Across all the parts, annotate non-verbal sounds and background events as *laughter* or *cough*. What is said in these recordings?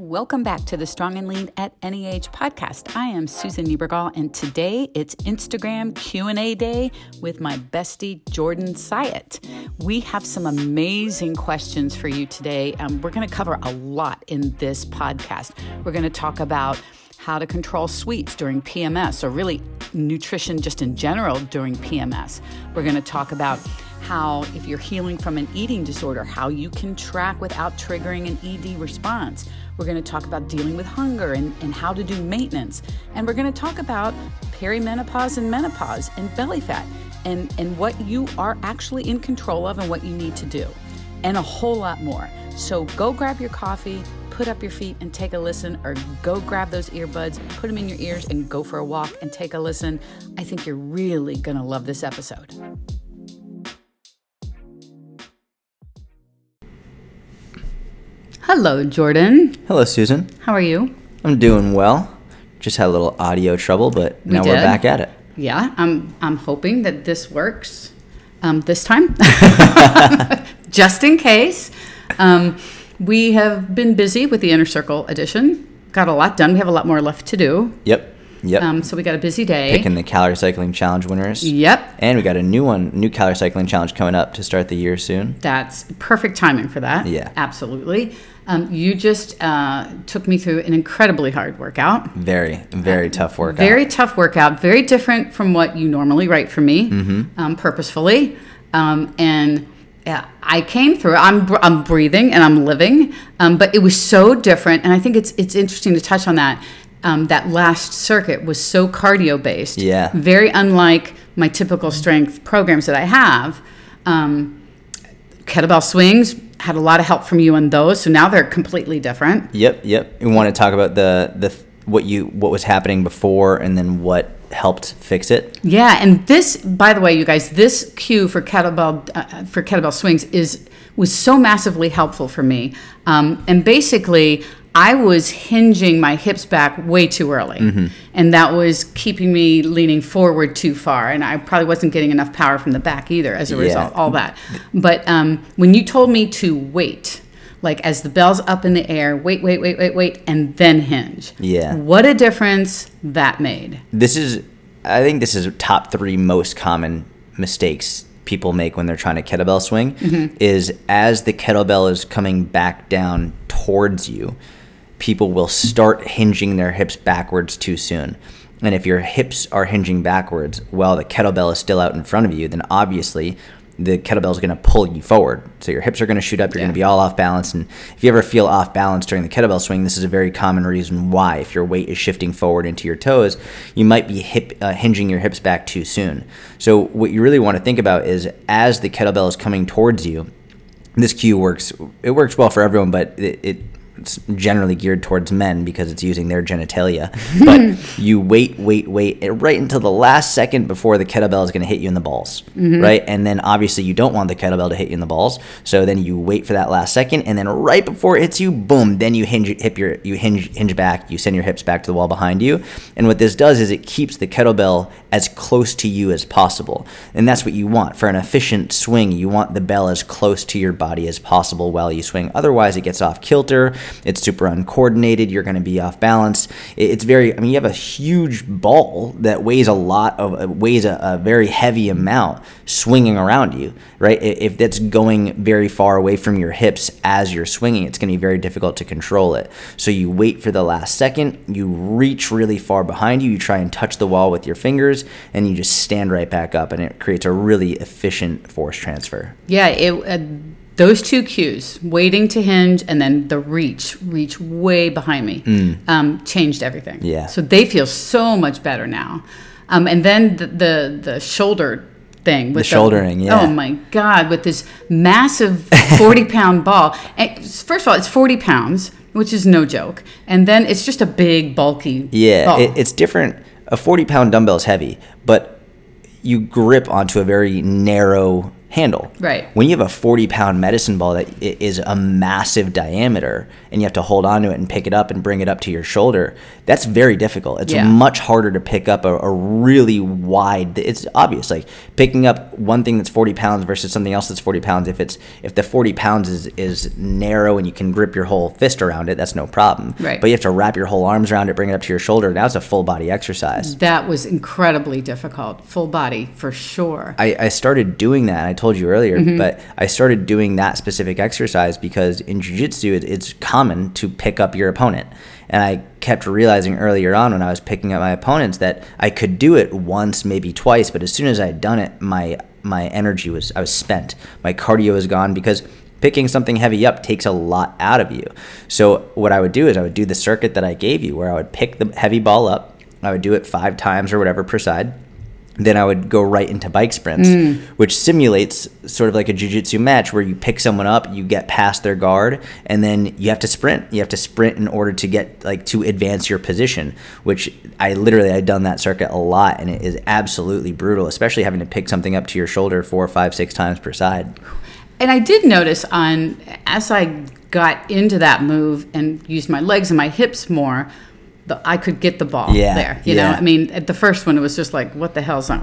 Welcome back to the Strong and Lean at Any Age podcast. I am Susan Niebergall, and today it's Instagram Q&A day with my bestie Jordan Syatt. We have some amazing questions for you today. Um, we're going to cover a lot in this podcast. We're going to talk about how to control sweets during PMS, or really nutrition just in general during PMS. We're going to talk about how, if you're healing from an eating disorder, how you can track without triggering an ED response. We're going to talk about dealing with hunger and, and how to do maintenance. And we're going to talk about perimenopause and menopause and belly fat and, and what you are actually in control of and what you need to do, and a whole lot more. So go grab your coffee, put up your feet and take a listen, or go grab those earbuds, put them in your ears, and go for a walk and take a listen. I think you're really going to love this episode. Hello, Jordan. Hello, Susan. How are you? I'm doing well. Just had a little audio trouble, but We now we're back at it. Yeah, I'm. I'm hoping that this works um, this time, *laughs* *laughs* just in case. Um, we have been busy with the Inner Circle edition. Got a lot done. We have a lot more left to do. Yep. Yep. Um, so we got a busy day. Picking the calorie cycling challenge winners. Yep, And we got a new one, new calorie cycling challenge coming up to start the year soon. that's perfect timing for that. Yeah. absolutely. Um, you just uh, took me through an incredibly hard workout. Very, very tough workout. Very tough workout, very different from what you normally write for me, Mm-hmm. um, purposefully. Um, and yeah, I came through. I'm I'm breathing and I'm living, um, but it was so different. And I think it's it's interesting to touch on that. Um, that last circuit was so cardio based. Yeah. Very unlike my typical strength programs that I have. Um, kettlebell swings had a lot of help from you on those, so now they're completely different. Yep, yep. We want to talk about the the what you what was happening before and then what helped fix it. Yeah, and this, by the way, you guys, this cue for kettlebell uh, for kettlebell swings is was so massively helpful for me. Um, and basically, I was hinging my hips back way too early, and that was keeping me leaning forward too far. And I probably wasn't getting enough power from the back either as a Yeah. result. All that. But um, when you told me to wait. Like as the bell's up in the air, wait, wait, wait, wait, wait, and then hinge. Yeah. What a difference that made. This is I think this is top 3 most common mistakes people make when they're trying to kettlebell swing Mm-hmm. is as the kettlebell is coming back down towards you, people will start hinging their hips backwards too soon. And if your hips are hinging backwards while the kettlebell is still out in front of you, then obviously the kettlebell is going to pull you forward. So your hips are going to shoot up. You're going to be all off balance. And if you ever feel off balance during the kettlebell swing, this is a very common reason why. If your weight is shifting forward into your toes, you might be hip uh, hinging your hips back too soon. So what you really want to think about is as the kettlebell is coming towards you, this cue works. It works well for everyone, but it, it generally geared towards men because it's using their genitalia. *laughs* But *laughs* you wait, wait, wait, right until the last second before the kettlebell is going to hit you in the balls, mm-hmm. right? And then obviously you don't want the kettlebell to hit you in the balls, so then you wait for that last second, and then right before it hits you, boom! Then you hinge, hip your, you hinge, hinge back, you send your hips back to the wall behind you, and what this does is it keeps the kettlebell as close to you as possible, and that's what you want for an efficient swing. You want the bell as close to your body as possible while you swing. Otherwise, it gets off kilter. It's super uncoordinated. You're going to be off balance. It's very. I mean, you have a huge ball that weighs a lot of uh, weighs a, a very heavy amount swinging around you, right? If that's going very far away from your hips as you're swinging, it's going to be very difficult to control it. So you wait for the last second. You reach really far behind you. You try and touch the wall with your fingers, and you just stand right back up, and it creates a really efficient force transfer. Yeah, it uh, those two cues, waiting to hinge and then the reach, reach way behind me, um, changed everything. Mm. Yeah. So they feel so much better now. Um, and then the, the the shoulder thing with the shouldering, yeah. Oh my God, with this massive forty *laughs* pound ball. And first of all, it's forty pounds, which is no joke. And then it's just a big bulky. Yeah, ball. it, it's different. A 40 pound dumbbell is heavy, but you grip onto a very narrow handle. Right. When you have a 40 pound medicine ball that is a massive diameter and you have to hold on to it and pick it up and bring it up to your shoulder, that's very difficult. It's Yeah. much harder to pick up a, a really wide, it's obvious. Like picking up one thing that's 40 pounds versus something else that's 40 pounds. If it's, if the 40 pounds is, is narrow and you can grip your whole fist around it, that's no problem. Right. But you have to wrap your whole arms around it, bring it up to your shoulder. Now it's a full body exercise. That was incredibly difficult. Full body for sure. I, I started doing that. I told you earlier, Mm-hmm. but I started doing that specific exercise because in jiu-jitsu it, it's common to pick up your opponent. And I kept realizing earlier on when I was picking up my opponents that I could do it once, maybe twice, but as soon as I had done it, my my energy was I was spent. My cardio was gone because picking something heavy up takes a lot out of you. So what I would do is I would do the circuit that I gave you where I would pick the heavy ball up, I would do it 5 times or whatever per side then I would go right into bike sprints, mm. which simulates sort of like a jujitsu match where you pick someone up, you get past their guard, and then you have to sprint. You have to sprint in order to get like to advance your position. Which I literally I've done that circuit a lot, and it is absolutely brutal, especially having to pick something up to your shoulder four, five, six times per side. And I did notice on as I got into that move and used my legs and my hips more, the, I could get the ball Yeah, there. You yeah. know, I mean, at the first one, it was just like, what the hell's *laughs* on?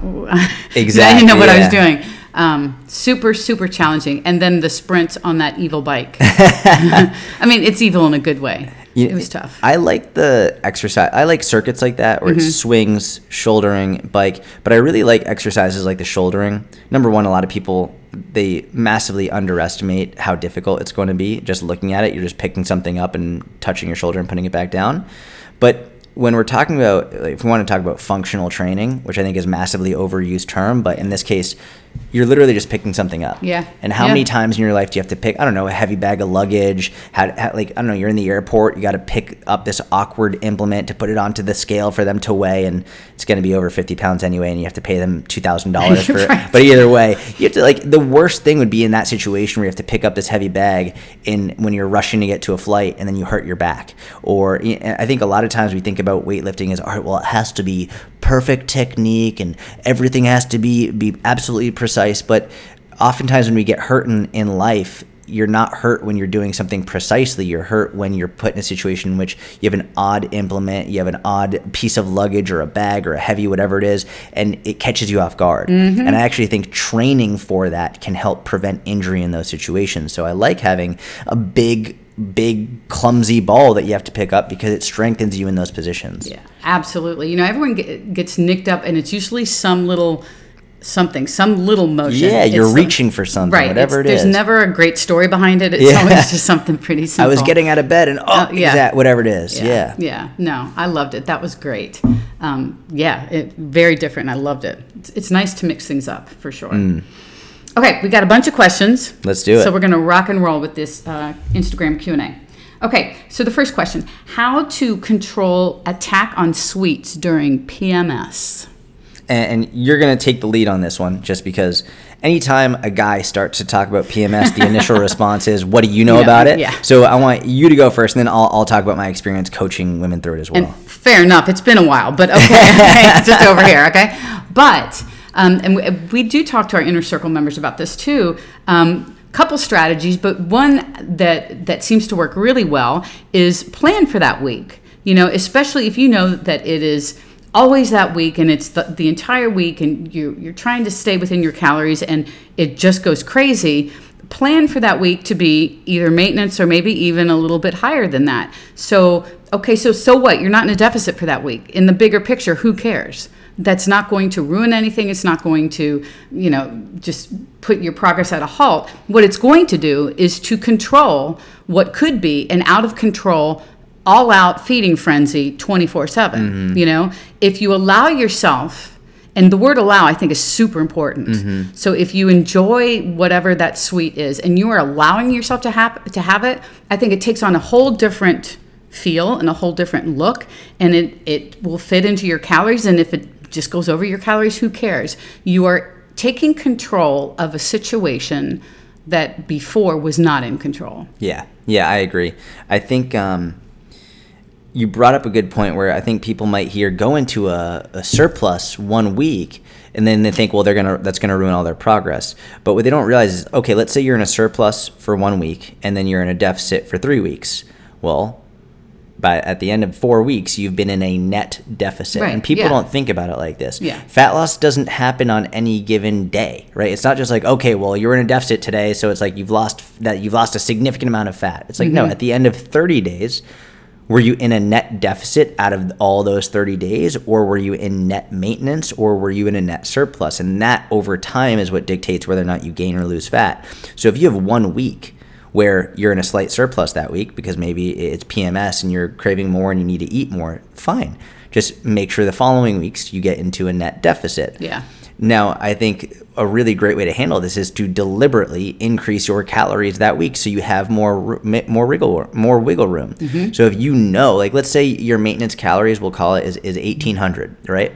Exactly. I didn't know what I was doing. Um, super, super challenging. And then the sprints on that evil bike. *laughs* I mean, it's evil in a good way. You- it was tough. I like the exercise. I like circuits like that where Mm-hmm. it's swings, shouldering, bike. But I really like exercises like the shouldering. Number one, a lot of people they massively underestimate how difficult it's going to be. Just looking at it, you're just picking something up and touching your shoulder and putting it back down. But when we're talking about, if we want to talk about functional training, which I think is massively overused term, but in this case, you're literally just picking something up. Yeah. And how Yeah. many times in your life do you have to pick, I don't know, a heavy bag of luggage? Like, I don't know, you're in the airport, you got to pick up this awkward implement to put it onto the scale for them to weigh, and it's going to be over 50 pounds anyway, and you have to pay them $2,000 *laughs* for it. Right. But either way, you have to, like, the worst thing would be in that situation where you have to pick up this heavy bag in when you're rushing to get to a flight and then you hurt your back. Or I think a lot of times we think about weightlifting as, all right, well, it has to be perfect technique and everything has to be, be absolutely precise. But oftentimes when we get hurt in, in life, you're not hurt when you're doing something precisely. You're hurt when you're put in a situation in which you have an odd implement, you have an odd piece of luggage or a bag or a heavy whatever it is, and it catches you off guard. Mm-hmm. And I actually think training for that can help prevent injury in those situations. So I like having a big, big, clumsy ball that you have to pick up because it strengthens you in those positions. Yeah, absolutely. You know, everyone get, gets nicked up, and it's usually some little something, some little motion. Yeah, you're It's reaching for something, right. whatever it is. There's never a great story behind it. It's Yeah. always just something pretty simple. *laughs* I was getting out of bed and oh, Uh, yeah. exact, whatever it is. Yeah. Yeah. No, I loved it. That was great. Um, yeah, it, very different. I loved it. It's, it's nice to mix things up for sure. Okay, we got a bunch of questions. Mm. Let's do it. So we're going to rock and roll with this uh, Instagram Q and A. Okay, so the first question: How to control attack on sweets during PMS? And, and you're going to take the lead on this one just because anytime a guy starts to talk about PMS, the initial *laughs* response is, What do you know Yeah, about it? yeah. So I want you to go first, and then I'll, I'll talk about my experience coaching women through it as well. And fair enough. It's been a while, but okay, okay, *laughs* *laughs* just over here, okay. But um, and we, we do talk to our inner circle members about this too. Um, couple strategies, but one that that seems to work really well is plan for that week. You know, especially if you know that it is always that week and it's the, the entire week and you you're trying to stay within your calories and it just goes crazy plan for that week to be either maintenance or maybe even a little bit higher than that. So, okay, so so what? You're not in a deficit for that week. In the bigger picture, who cares? That's not going to ruin anything. It's not going to, you know, just put your progress at a halt. What it's going to do is to control what could be an out of control all out feeding frenzy 24 7 you know? If you allow yourself and the word allow i think is super important. So if you enjoy whatever that sweet is and you are allowing yourself to have to have it i think it takes on a whole different feel and a whole different look and it it will fit into your calories and if it just goes over your calories who cares? You are taking control of a situation that before was not in control. Yeah, yeah, I agree. I think um, you brought up a good point where I think people might hear go into a, a surplus one week and then they think, well, they're gonna that's gonna ruin all their progress. But what they don't realize is, okay, let's say you're in a surplus for one week, and then you're in a deficit for three weeks. Well, by at the end of four weeks, you've been in a net deficit, Right, and people yeah. don't think about it like this. Yeah. Fat loss doesn't happen on any given day, right? It's not just like, okay, well, you're in a deficit today, so it's like you've lost that you've lost a significant amount of fat. It's like no, Mm-hmm. at the end of 30 days, were you in a net deficit out of all those 30 days or were you in net maintenance or were you in a net surplus? And that over time is what dictates whether or not you gain or lose fat. So if you have one week where you're in a slight surplus that week because maybe it's pms and you're craving more and you need to eat more fine. Just make sure the following weeks you get into a net deficit. Yeah. Now, I think a really great way to handle this is to deliberately increase your calories that week, so you have more more wiggle more wiggle room. Mm-hmm. So if you know, like, let's say your maintenance calories, we'll call it is is eighteen hundred, right?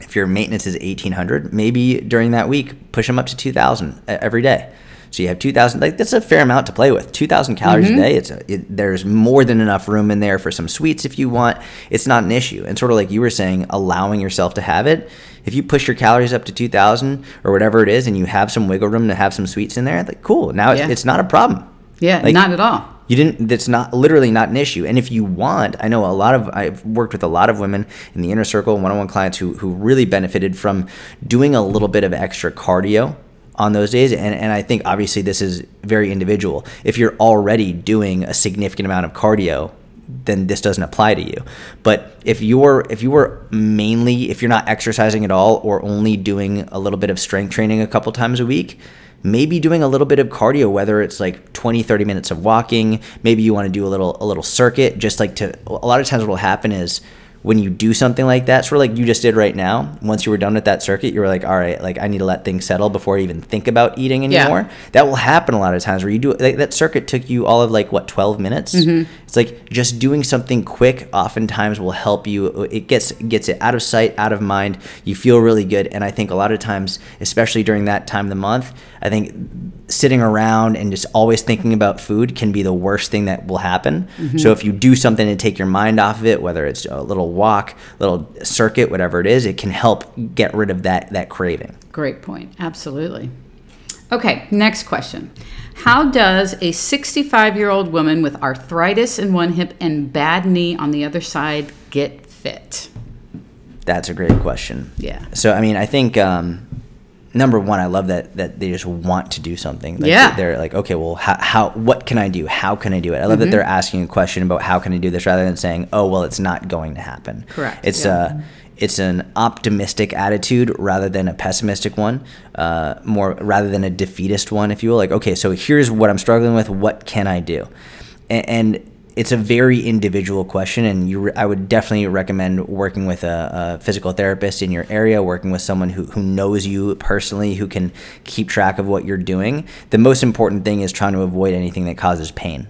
If your maintenance is eighteen hundred, maybe during that week push them up to two thousand every day. So you have two thousand. Like that's a fair amount to play with. Two thousand calories a mm-hmm. day. It's a, it, there's more than enough room in there for some sweets if you want. It's not an issue. And sort of like you were saying, allowing yourself to have it. If you push your calories up to two thousand or whatever it is, and you have some wiggle room to have some sweets in there, like cool. Now Yeah. it's, it's not a problem. Yeah, Like- not at all. You didn't. That's not literally not an issue. And if you want, I know a lot of. I've worked with a lot of women in the inner circle, one-on-one clients who who really benefited from doing a little bit of extra cardio on those days. And and I think obviously this is very individual. If you're already doing a significant amount of cardio, then this doesn't apply to you. But if you're if you were mainly if you're not exercising at all or only doing a little bit of strength training a couple times a week, maybe doing a little bit of cardio whether it's like 20 30 minutes of walking maybe you want to do a little a little circuit just like to a lot of times what will happen is when you do something like that sort of like you just did right now once you were done with that circuit you were like all right like i need to let things settle before i even think about eating Yeah. anymore. That will happen a lot of times where you do like, that circuit took you all of like what 12 minutes? Mm-hmm. It's like just doing something quick oftentimes will help you it gets gets it out of sight out of mind. You feel really good. And i think a lot of times especially during that time of the month i think sitting around and just always thinking about food can be the worst thing that will happen so if you do something to take your mind off of it whether it's a little walk little circuit whatever it is it can help get rid of that that craving Great point. Absolutely. Okay, next question. How does a 65 year old woman with arthritis in one hip and bad knee on the other side get fit? That's a great question. Yeah. So I mean, I think um, number one, I love that that they just want to do something. Like, Yeah. They're like, okay, well, how, how what can I do? How can I do it? I love Mm-hmm. that they're asking a question about how can I do this rather than saying, oh, well, it's not going to happen. Correct, It's yeah. uh it's an optimistic attitude rather than a pessimistic one, uh, more rather than a defeatist one, if you will. Like, okay, so here's what I'm struggling with. What can I do? A- and it's a very individual question, and you re- I would definitely recommend working with a, a physical therapist in your area, working with someone who, who knows you personally, who can keep track of what you're doing. The most important thing is trying to avoid anything that causes pain.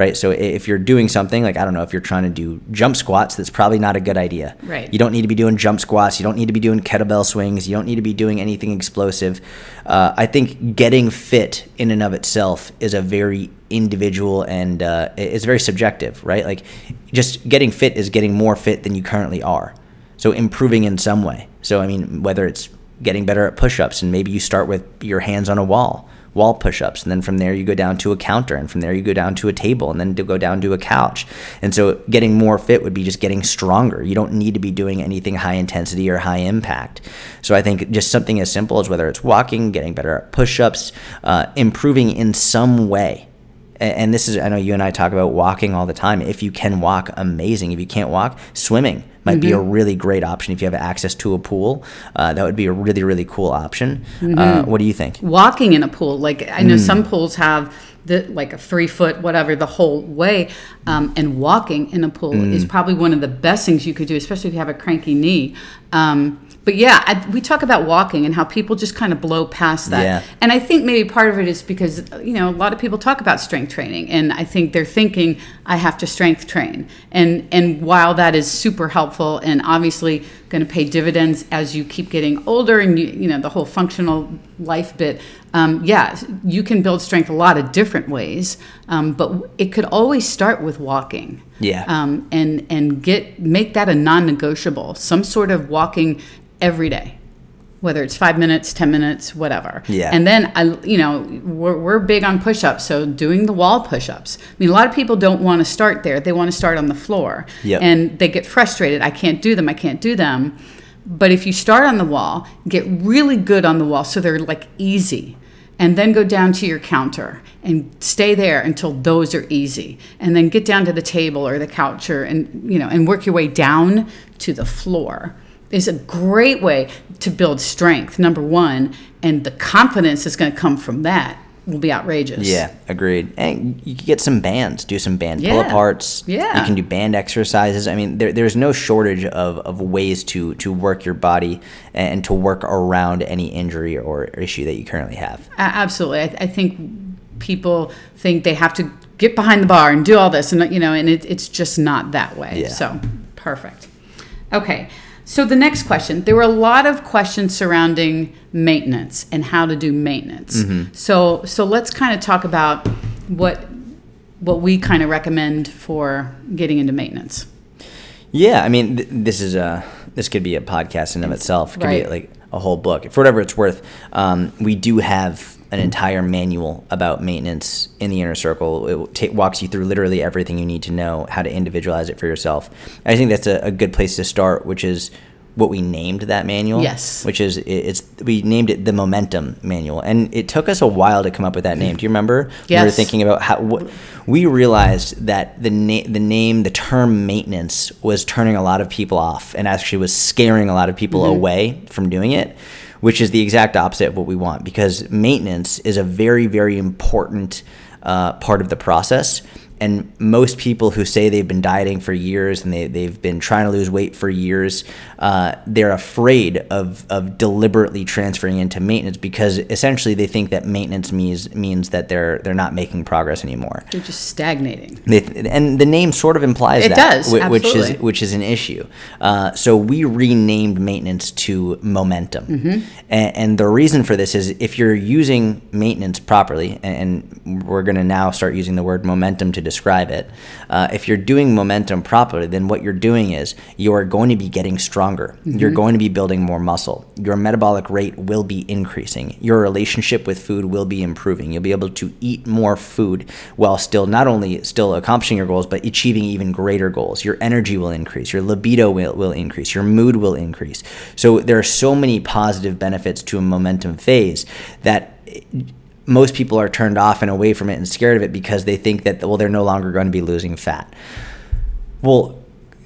Right. So if you're doing something like, I don't know, if you're trying to do jump squats, that's probably not a good idea. Right. You don't need to be doing jump squats. You don't need to be doing kettlebell swings. You don't need to be doing anything explosive. Uh, I think getting fit in and of itself is a very individual and uh, it's very subjective, right? Like just getting fit is getting more fit than you currently are. So improving in some way. So, I mean, whether it's getting better at push ups and maybe you start with your hands on a wall wall push-ups and then from there you go down to a counter and from there you go down to a table and then to go down to a couch. And so getting more fit would be just getting stronger. You don't need to be doing anything high intensity or high impact. So i think just something as simple as whether it's walking getting better at push-ups uh, improving in some way. And this is i know you and i talk about walking all the time. If you can walk amazing. If you can't walk swimming might be a really great option if you have access to a pool. Uh, that would be a really really cool option. Uh, what do you think? Walking in a pool like i Hmm. know some pools have the like a three foot whatever the whole way um, and walking in a pool Hmm. is probably one of the best things you could do especially if you have a cranky knee. Um, but yeah I, we talk about walking and how people just kind of blow past that Yeah. and i think maybe part of it is because you know a lot of people talk about strength training and i think they're thinking i have to strength train and and while that is super helpful and obviously going to pay dividends as you keep getting older and you you know the whole functional life bit um, yeah you can build strength a lot of different ways um, but it could always start with walking Yeah. um, and and get make that a non-negotiable some sort of walking every day whether it's five minutes, 10 minutes, whatever. Yeah. And then, I, you know, we're, we're big on push ups. So doing the wall push ups. I mean, a lot of people don't want to start there. They want to start on the floor. Yep. And they get frustrated. I can't do them. I can't do them. But if you start on the wall, get really good on the wall so they're like easy. And then go down to your counter and stay there until those are easy. And then get down to the table or the couch or and you know and work your way down to the floor is a great way to build strength, number one, and the confidence is going to come from that will be outrageous. Yeah, agreed. And you can get some bands, do some band Yeah. pull aparts. Yeah. You can do band exercises. I mean, there, there's no shortage of, of ways to, to work your body and to work around any injury or issue that you currently have. Absolutely. I, I think people think they have to get behind the bar and do all this, and you know, and it, it's just not that way. Yeah. So perfect. Okay. So the next question, there were a lot of questions surrounding maintenance and how to do maintenance. So so let's kind of talk about what what we kind of recommend for getting into maintenance. Yeah, I mean, th- this is a this could be a podcast in of itself. It could Right. be like a whole book. For whatever it's worth, um, we do have an entire manual about maintenance in the inner circle. It ta- walks you through literally everything you need to know how to individualize it for yourself. I think that's a, a good place to start, which is what we named that manual. Yes. Which is it- it's we named it the Momentum Manual, and it took us a while to come up with that name. Do you remember? We were thinking about how what, we realized that the na- the name the term maintenance was turning a lot of people off and actually was scaring a lot of people mm-hmm. away from doing it which is the exact opposite of what we want because maintenance is a very very important uh, part of the process and most people who say they've been dieting for years and they, they've been trying to lose weight for years uh, they're afraid of, of deliberately transferring into maintenance because essentially they think that maintenance means means that they're they're not making progress anymore They're just stagnating. they, and the name sort of implies It that, does, whi- which is which is an issue. Uh, so we renamed maintenance to momentum, Mm-hmm. and, and the reason for this is if you're using maintenance properly, and, and we're going to now start using the word momentum to describe it. Uh, if you're doing momentum properly, then what you're doing is you are going to be getting stronger. Mm-hmm. You're going to be building more muscle. Your metabolic rate will be increasing. Your relationship with food will be improving. You'll be able to eat more food while still not only still accomplishing your goals, but achieving even greater goals. Your energy will increase. Your libido will, will increase. Your mood will increase. So there are so many positive benefits to a momentum phase that most people are turned off and away from it and scared of it because they think that well they're no longer going to be losing fat. Well,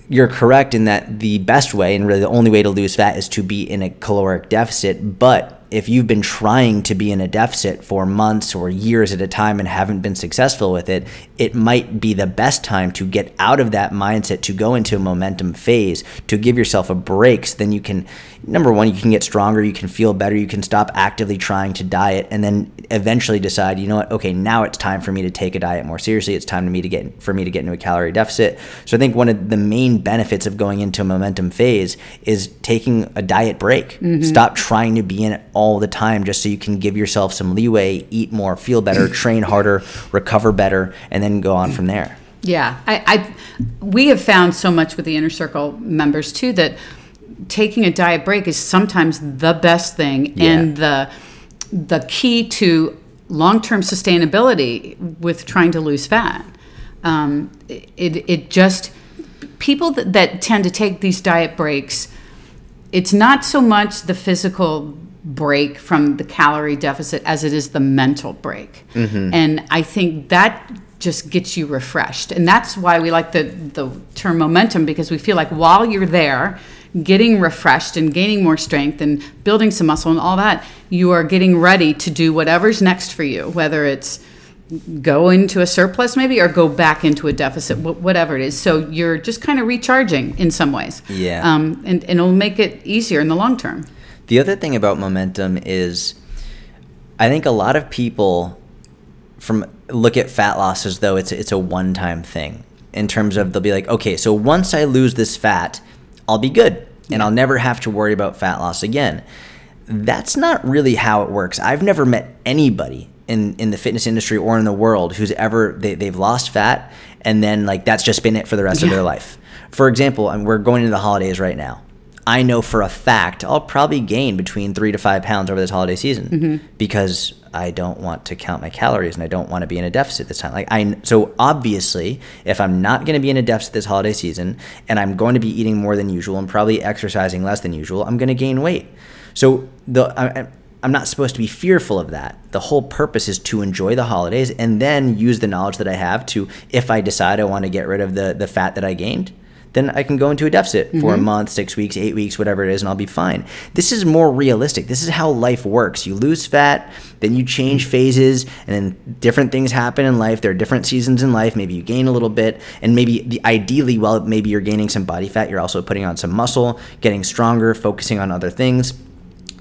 you're correct in that the best way and really the only way to lose fat is to be in a caloric deficit, but if you've been trying to be in a deficit for months or years at a time and haven't been successful with it, it might be the best time to get out of that mindset to go into a momentum phase, to give yourself a break so then you can number one, you can get stronger, you can feel better, you can stop actively trying to diet and then eventually decide, you know what, okay, now it's time for me to take a diet more seriously. It's time to me to get for me to get into a calorie deficit. So I think one of the main benefits of going into a momentum phase is taking a diet break. Mm-hmm. Stop trying to be in it all the time just so you can give yourself some leeway, eat more, feel better, *clears throat* train harder, recover better, and then go on from there. Yeah, I, I we have found so much with the inner circle members too that taking a diet break is sometimes the best thing Yeah. and the the key to long term sustainability with trying to lose fat. Um, it it just people that, that tend to take these diet breaks. It's not so much the physical break from the calorie deficit as it is the mental break. And I think that just gets you refreshed. And that's why we like the, the term momentum because we feel like while you're there, getting refreshed and gaining more strength and building some muscle and all that, you are getting ready to do whatever's next for you, whether it's go into a surplus maybe or go back into a deficit whatever it is so you're just kind of recharging in some ways Yeah. um, and, and it'll make it easier in the long term The other thing about momentum is I think a lot of people from look at fat loss as though it's it's a one-time thing in terms of they'll be like, "Okay, so once I lose this fat, I'll be good and I'll never have to worry about fat loss again." That's not really how it works. I've never met anybody in, in the fitness industry or in the world who's ever they, they've lost fat and then like that's just been it for the rest of their life. For example, and we're going into the holidays right now. I know for a fact I'll probably gain between three to five pounds over this holiday season Mm-hmm. because I don't want to count my calories and I don't want to be in a deficit this time. Like I, so obviously, if I'm not going to be in a deficit this holiday season and I'm going to be eating more than usual and probably exercising less than usual, I'm going to gain weight. So the I, I'm not supposed to be fearful of that. The whole purpose is to enjoy the holidays and then use the knowledge that I have to, if I decide I want to get rid of the the fat that I gained, then I can go into a deficit for a mm-hmm. month, six weeks, eight weeks, whatever it is, and I'll be fine. This is more realistic. This is how life works. You lose fat, then you change mm-hmm. phases, and then different things happen in life. There are different seasons in life. Maybe you gain a little bit, and maybe the ideally, while maybe you're gaining some body fat. You're also putting on some muscle, getting stronger, focusing on other things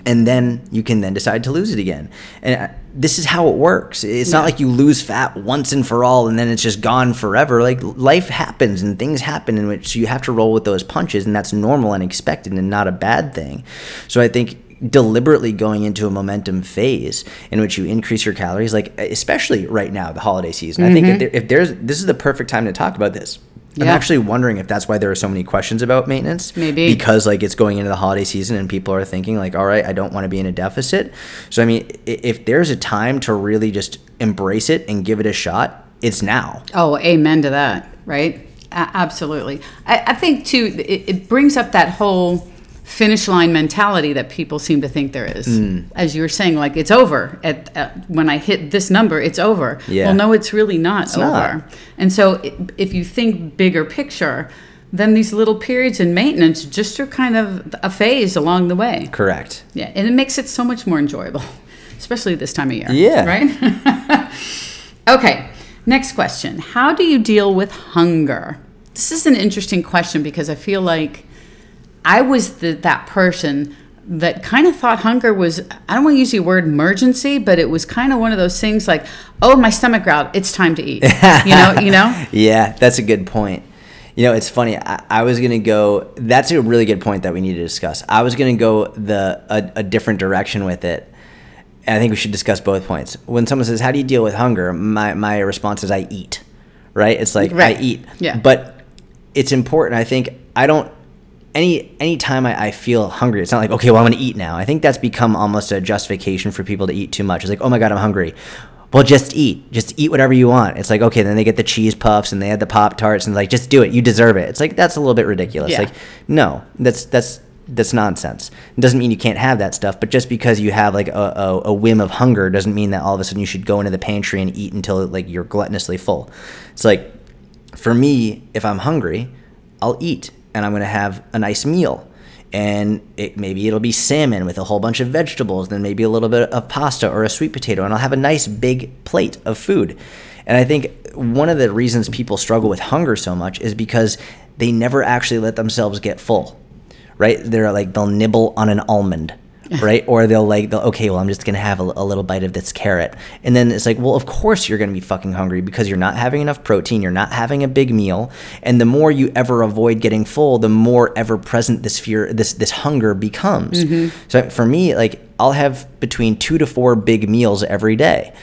and then you can then decide to lose it again. And this is how it works. It's not like you lose fat once and for all and then it's just gone forever. Like life happens and things happen in which you have to roll with those punches and that's normal and expected and not a bad thing. So I think deliberately going into a momentum phase in which you increase your calories like especially right now the holiday season. I think if, mm-hmm. there, if there's this is the perfect time to talk about this. I'm actually wondering if that's why there are so many questions about maintenance. Maybe. Because like it's going into the holiday season and people are thinking like, all right, I don't want to be in a deficit. So I mean, if there's a time to really just embrace it and give it a shot, it's now. Oh, amen to that, right? A- absolutely. I, I think, too, it, it brings up that whole finish line mentality that people seem to think there is. Hmm. As you were saying, like, it's over. At, at, when I hit this number, it's over. Yeah. Well, no, it's really not over. not. And so if you think bigger picture, then these little periods in maintenance just are kind of a phase along the way. Correct. Yeah, and it makes it so much more enjoyable, *laughs* especially this time of year. Yeah. Right? *laughs* okay, next question. How do you deal with hunger? This is an interesting question because I feel like I was the, that person that kind of thought hunger was, I don't want to use the word emergency, but it was kind of one of those things like, oh, my stomach growled, it's time to eat. *laughs* you know, you know? Yeah, that's a good point. You know, it's funny. I, I was gonna go. That's a really good point that we need to discuss. I was gonna go the a, a different direction with it. And I think we should discuss both points. When someone says, "How do you deal with hunger?" my my response is, "I eat." Right? It's like Right. I eat. Yeah. But it's important. I think I don't. Any any time I, I feel hungry, it's not like okay, well I'm gonna eat now. I think that's become almost a justification for people to eat too much. It's like, oh my god, I'm hungry. Well, just eat. Just eat whatever you want. It's like okay, then they get the cheese puffs and they had the pop tarts and like just do it. You deserve it. It's like that's a little bit ridiculous. Yeah. Like no, that's that's that's nonsense. It doesn't mean you can't have that stuff, but just because you have like a, a, a whim of hunger doesn't mean that all of a sudden you should go into the pantry and eat until like you're gluttonously full. It's like for me, if I'm hungry, I'll eat and I'm going to have a nice meal. And it, maybe it'll be salmon with a whole bunch of vegetables, then maybe a little bit of pasta or a sweet potato, and I'll have a nice big plate of food. And I think one of the reasons people struggle with hunger so much is because they never actually let themselves get full, right? They're like, they'll nibble on an almond right? Or they'll like, they'll, okay, well, I'm just gonna have a, a little bite of this carrot, and then it's like, well, of course you're gonna be fucking hungry because you're not having enough protein, you're not having a big meal, and the more you ever avoid getting full, the more ever present this fear, this this hunger becomes. Mm-hmm. So for me, like, I'll have between two to four big meals every day.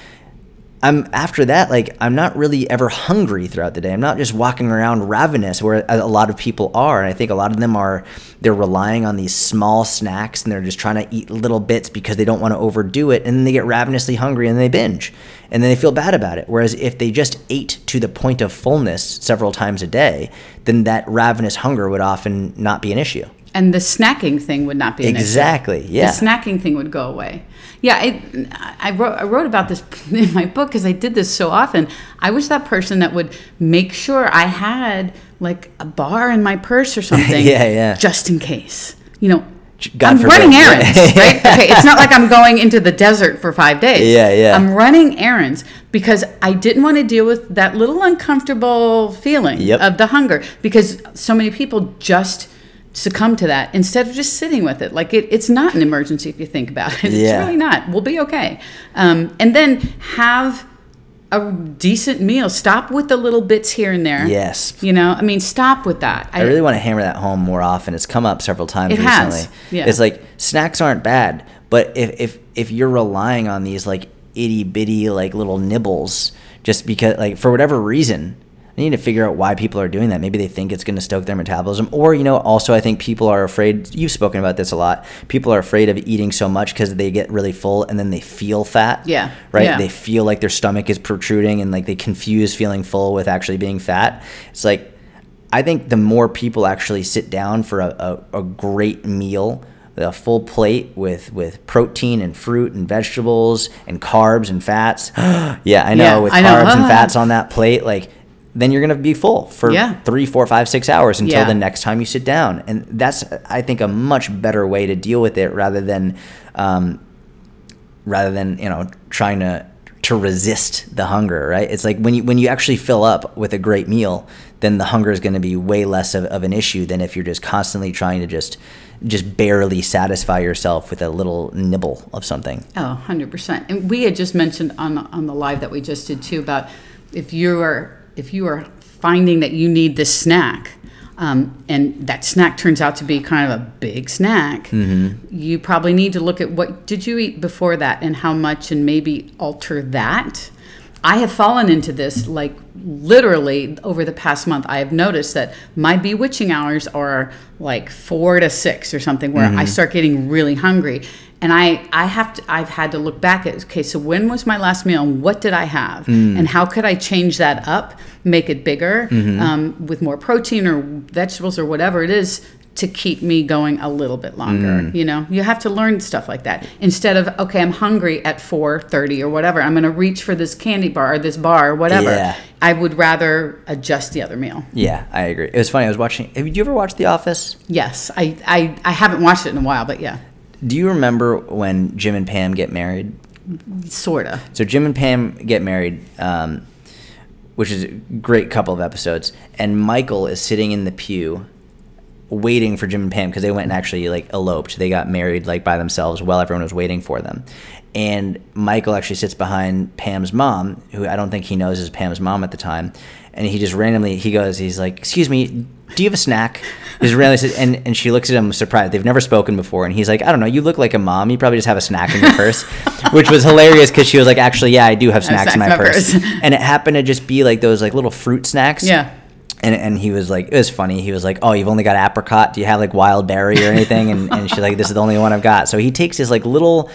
I'm after that, like I'm not really ever hungry throughout the day. I'm not just walking around ravenous, where a lot of people are. And I think a lot of them are they're relying on these small snacks and they're just trying to eat little bits because they don't want to overdo it, and then they get ravenously hungry and they binge, and then they feel bad about it. Whereas if they just ate to the point of fullness several times a day, then that ravenous hunger would often not be an issue. And the snacking thing would not be an issue. Exactly. Yeah. The snacking thing would go away. Yeah, I, I wrote I wrote about this *laughs* in my book because I did this so often. I was that person that would make sure I had like a bar in my purse or *laughs* something. Yeah, yeah. Just in case. You know, God I'm forbid. running errands, *laughs* right? Okay, it's not like I'm going into the desert for five days. Yeah, yeah. I'm running errands because I didn't want to deal with that little uncomfortable feeling Yep. of the hunger because so many people just succumb to that instead of just sitting with it. Like it, it's not an emergency if you think about it. *laughs* It's Yeah. really not. We'll be okay. Um, and then have a decent meal. Stop with the little bits here and there. Yes. You know, I mean, stop with that. I really want to hammer that home more often. It's come up several times It recently. has, yeah. It's like snacks aren't bad, but if if if you're relying on these like itty bitty like little nibbles just because like for whatever reason, they need to figure out why people are doing that. Maybe they think it's going to stoke their metabolism, or you know, also I think people are afraid. You've spoken about this a lot. People are afraid of eating so much because they get really full and then they feel fat. Yeah. Right. Yeah. They feel like their stomach is protruding and like they confuse feeling full with actually being fat. It's like I think the more people actually sit down for a, a, a great meal a full plate with with protein and fruit and vegetables and carbs and fats. *gasps* yeah, I know Yeah, with I know. carbs and *laughs* fats on that plate, like then you're gonna be full for Yeah. three, four, five, six hours until Yeah. the next time you sit down, and that's I think a much better way to deal with it rather than um, rather than you know trying to to resist the hunger right it's like when you when you actually fill up with a great meal then the hunger is going to be way less of, of an issue than if you're just constantly trying to just just barely satisfy yourself with a little nibble of something Oh, 100%. And we had just mentioned on on the live that we just did too about if you are if you are finding that you need this snack um, and that snack turns out to be kind of a big snack, you probably need to look at what did you eat before that and how much and maybe alter that. I have fallen into this like literally over the past month. I have noticed that my bewitching hours are like four to six or something, where I start getting really hungry, and I I have to I've had to look back at okay, so when was my last meal and what did I have, mm. and how could I change that up, make it bigger mm-hmm. um, with more protein or vegetables or whatever it is to keep me going a little bit longer. Mm. You know, you have to learn stuff like that instead of okay, I'm hungry at 4:30 or whatever. I'm going to reach for this candy bar or this bar or whatever. Yeah. I would rather adjust the other meal. yeah i agree it was funny i was watching have you ever watched the office Yes, I, I I haven't watched it in a while, but yeah, do you remember when jim and pam get married sorta. So Jim and Pam get married, um, which is a great couple of episodes, and Michael is sitting in the pew, waiting for Jim and Pam because they went and actually like eloped. They got married like by themselves while everyone was waiting for them. And Michael actually sits behind Pam's mom, who I don't think he knows is Pam's mom at the time. And he just randomly he goes, he's like, "Excuse me, do you have a snack?" Just randomly says, and and she looks at him surprised. They've never spoken before, and he's like, "I don't know. You look like a mom. You probably just have a snack in your purse," *laughs* which was hilarious because she was like, "Actually, yeah, I do have have snacks in my snacks purse," in my purse. and it happened to just be like those like little fruit snacks. Yeah. And, and he was like, it was funny. He was like, oh, you've only got apricot. Do you have like wild berry or anything? And, and she's like, this is the only one I've got. So he takes his like little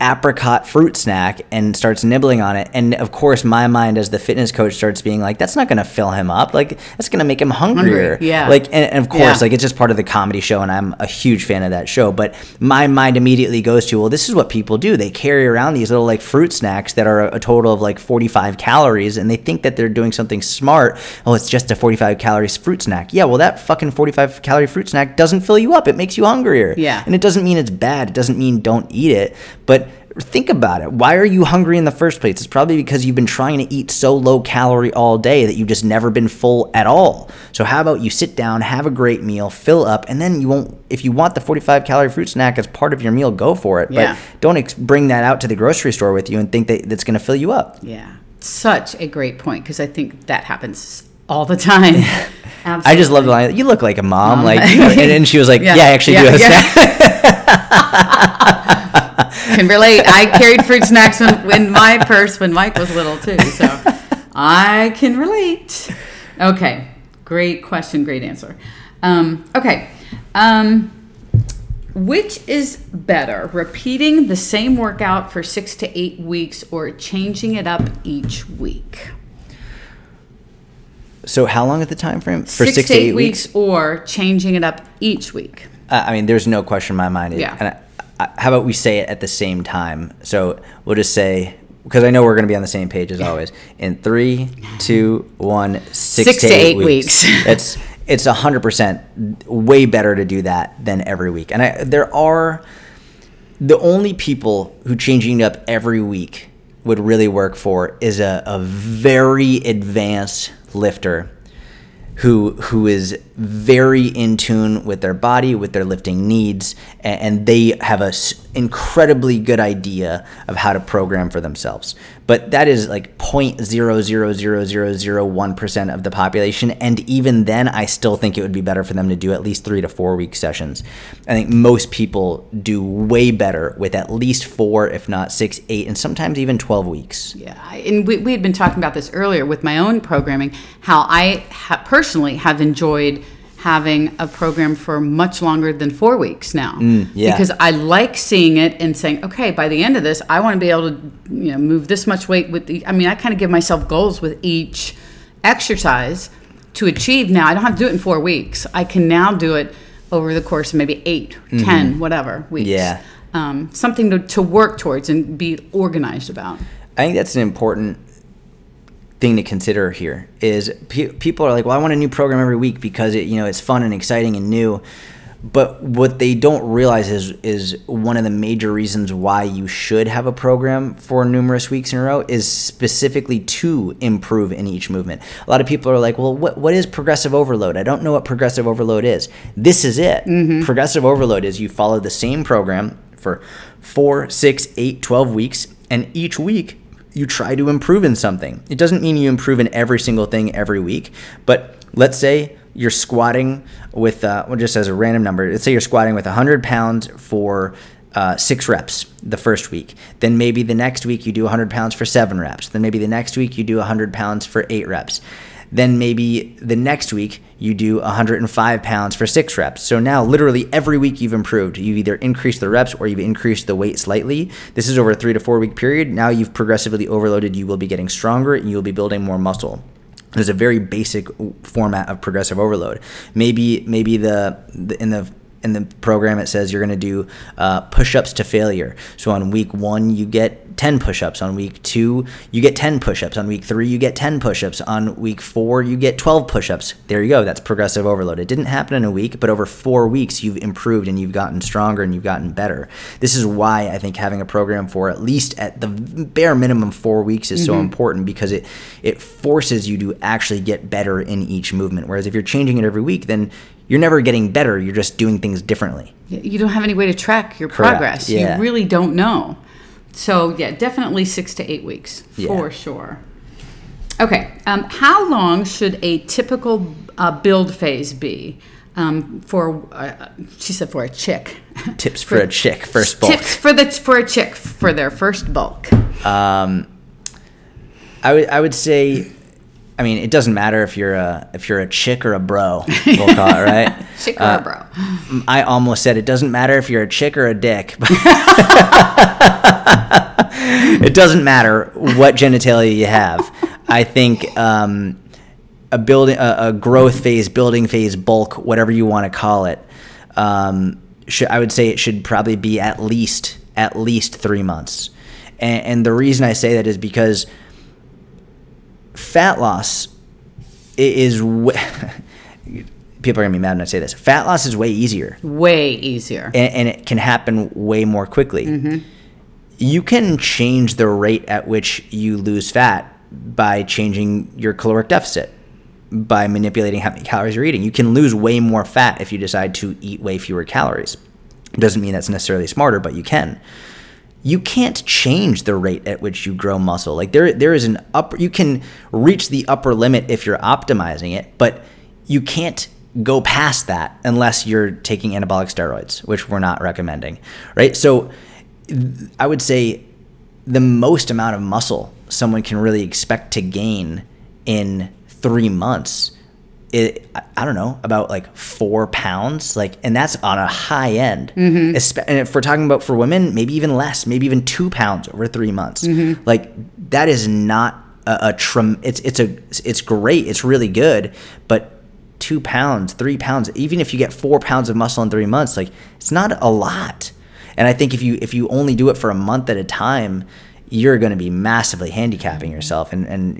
apricot fruit snack and starts nibbling on it. And of course, my mind as the fitness coach starts being like, that's not going to fill him up. Like, that's going to make him hungrier. Hungry, yeah. Like, and, and of course, Yeah. like it's just part of the comedy show. And I'm a huge fan of that show. But my mind immediately goes to, well, this is what people do. They carry around these little like fruit snacks that are a, a total of like 45 calories and they think that they're doing something smart. Oh, it's just a 45 calories fruit snack. Yeah, well, that fucking 45 calorie fruit snack doesn't fill you up. It makes you hungrier. Yeah. And it doesn't mean it's bad. It doesn't mean don't eat it. But think about it. Why are you hungry in the first place? It's probably because you've been trying to eat so low calorie all day that you've just never been full at all. So how about you sit down, have a great meal, fill up, and then you won't. If you want the 45 calorie fruit snack as part of your meal, go for it. Yeah. But don't ex- bring that out to the grocery store with you and think that that's going to fill you up. Yeah. Such a great point because I think that happens all the time. *laughs* I just love the line. You look like a mom, Mom. like, *laughs* and, and she was like, "Yeah, I actually yeah, do have a yeah. *laughs* snack." Can relate. I carried fruit snacks in, in my purse when Mike was little too, so I can relate. Okay, great question, great answer. Um, okay, um, which is better, repeating the same workout for six to eight weeks or changing it up each week? So how long is the time frame for six, to eight, weeks, or changing it up each week. Uh, I mean, there's no question in my mind. Yeah. And I, I, how about we say it at the same time? So we'll just say because I know we're going to be on the same page as always. In three, two, one, six, Six to eight weeks. *laughs* it's it's hundred percent way better to do that than every week. And I, there are the only people who changing it up every week would really work for is a, a very advanced lifter who who is very in tune with their body, with their lifting needs, and, and they have a incredibly good idea of how to program for themselves. but that is like 0.00001% of the population. And even then, I still think it would be better for them to do at least three to four week sessions. I think most people do way better with at least four, if not six, eight, and sometimes even 12 weeks. Yeah, and we, we had been talking about this earlier with my own programming, how I ha- personally have enjoyed having a program for much longer than four weeks now. Mm, yeah. Because I like seeing it and saying, okay, by the end of this, I want to be able to, you know, move this much weight with the. I mean, I kind of give myself goals with each exercise to achieve. Now I don't have to do it in four weeks. I can now do it over the course of maybe 8 ten, whatever weeks. Mm-hmm. Yeah. Um, something to, to work towards and be organized about. I think that's an important thing to consider here is pe- people are like, well, I want a new program every week because it, you know, it's fun and exciting and new. But what they don't realize is is one of the major reasons why you should have a program for numerous weeks in a row is specifically to improve in each movement. A lot of people are like, well, what, what is progressive overload? I don't know what progressive overload is. This is it. Mm-hmm. Progressive overload is you follow the same program for four, six, eight, 12 weeks, and each week you try to improve in something. It doesn't mean you improve in every single thing every week, but let's say you're squatting with, uh, well, just as a random number, let's say you're squatting with 100 pounds for uh, six reps the first week. Then maybe the next week you do 100 pounds for seven reps. Then maybe the next week you do 100 pounds for eight reps. Then maybe the next week you do 105 pounds for six reps. So now, literally every week you've improved. You've either increased the reps or you've increased the weight slightly. This is over a three to four week period. Now you've progressively overloaded. You will be getting stronger and you will be building more muscle. There's a very basic format of progressive overload. Maybe maybe the, the in the in the program it says you're going to do uh, push-ups to failure. So on week one you get 10 push-ups. On week two you get 10 push-ups. On week three you get 10 push-ups. On week four you get 12 push-ups. There you go. That's progressive overload. It didn't happen in a week but over four weeks you've improved and you've gotten stronger and you've gotten better. This is why i think having a program for at least at the bare minimum four weeks is so important because it it forces you to actually get better in each movement. Whereas if you're changing it every week then you're never getting better. You're just doing things differently. You don't have any way to track your Correct, progress. yeah. You really don't know. So, yeah, definitely six to eight weeks Yeah. for sure. Okay, um, how long should a typical uh, build phase be um, for? Uh, she said for a chick. Tips *laughs* for a chick first bulk. Tips for the for a chick for their first bulk. Um, I would I would say, I mean, it doesn't matter if you're a if you're a chick or a bro. We'll *laughs* call it right. Chick or Uh, a bro. I almost said it doesn't matter if you're a chick or a dick. *laughs* it doesn't matter what genitalia you have. I think um, a building, a, a growth phase, building phase, bulk, whatever you want to call it. Um, should, I would say it should probably be at least at least three months. And, and the reason I say that is because fat loss is. w- *laughs* People are gonna be mad when I say this. Fat loss is way easier Way easier. and, and it can happen way more quickly. Mm-hmm. You can change the rate at which you lose fat by changing your caloric deficit, by manipulating how many calories you're eating. You can lose way more fat if you decide to eat way fewer calories. Doesn't mean that's necessarily smarter, but you can. You can't change the rate at which you grow muscle. Like there, there is an upper. You can reach the upper limit if you're optimizing it, but you can't go past that unless you're taking anabolic steroids, which we're not recommending, right? So I would say the most amount of muscle someone can really expect to gain in three months it, I- I don't know about like four pounds like and that's on a high end. Mm-hmm. Espe- and if we're talking about for women maybe even less maybe even two pounds over three months. Mm-hmm. Like that is not a, a trim it's it's a it's great it's really good but two pounds three pounds even if you get four pounds of muscle in three months like it's not a lot. And I think if you if you only do it for a month at a time, you're going to be massively handicapping yourself and and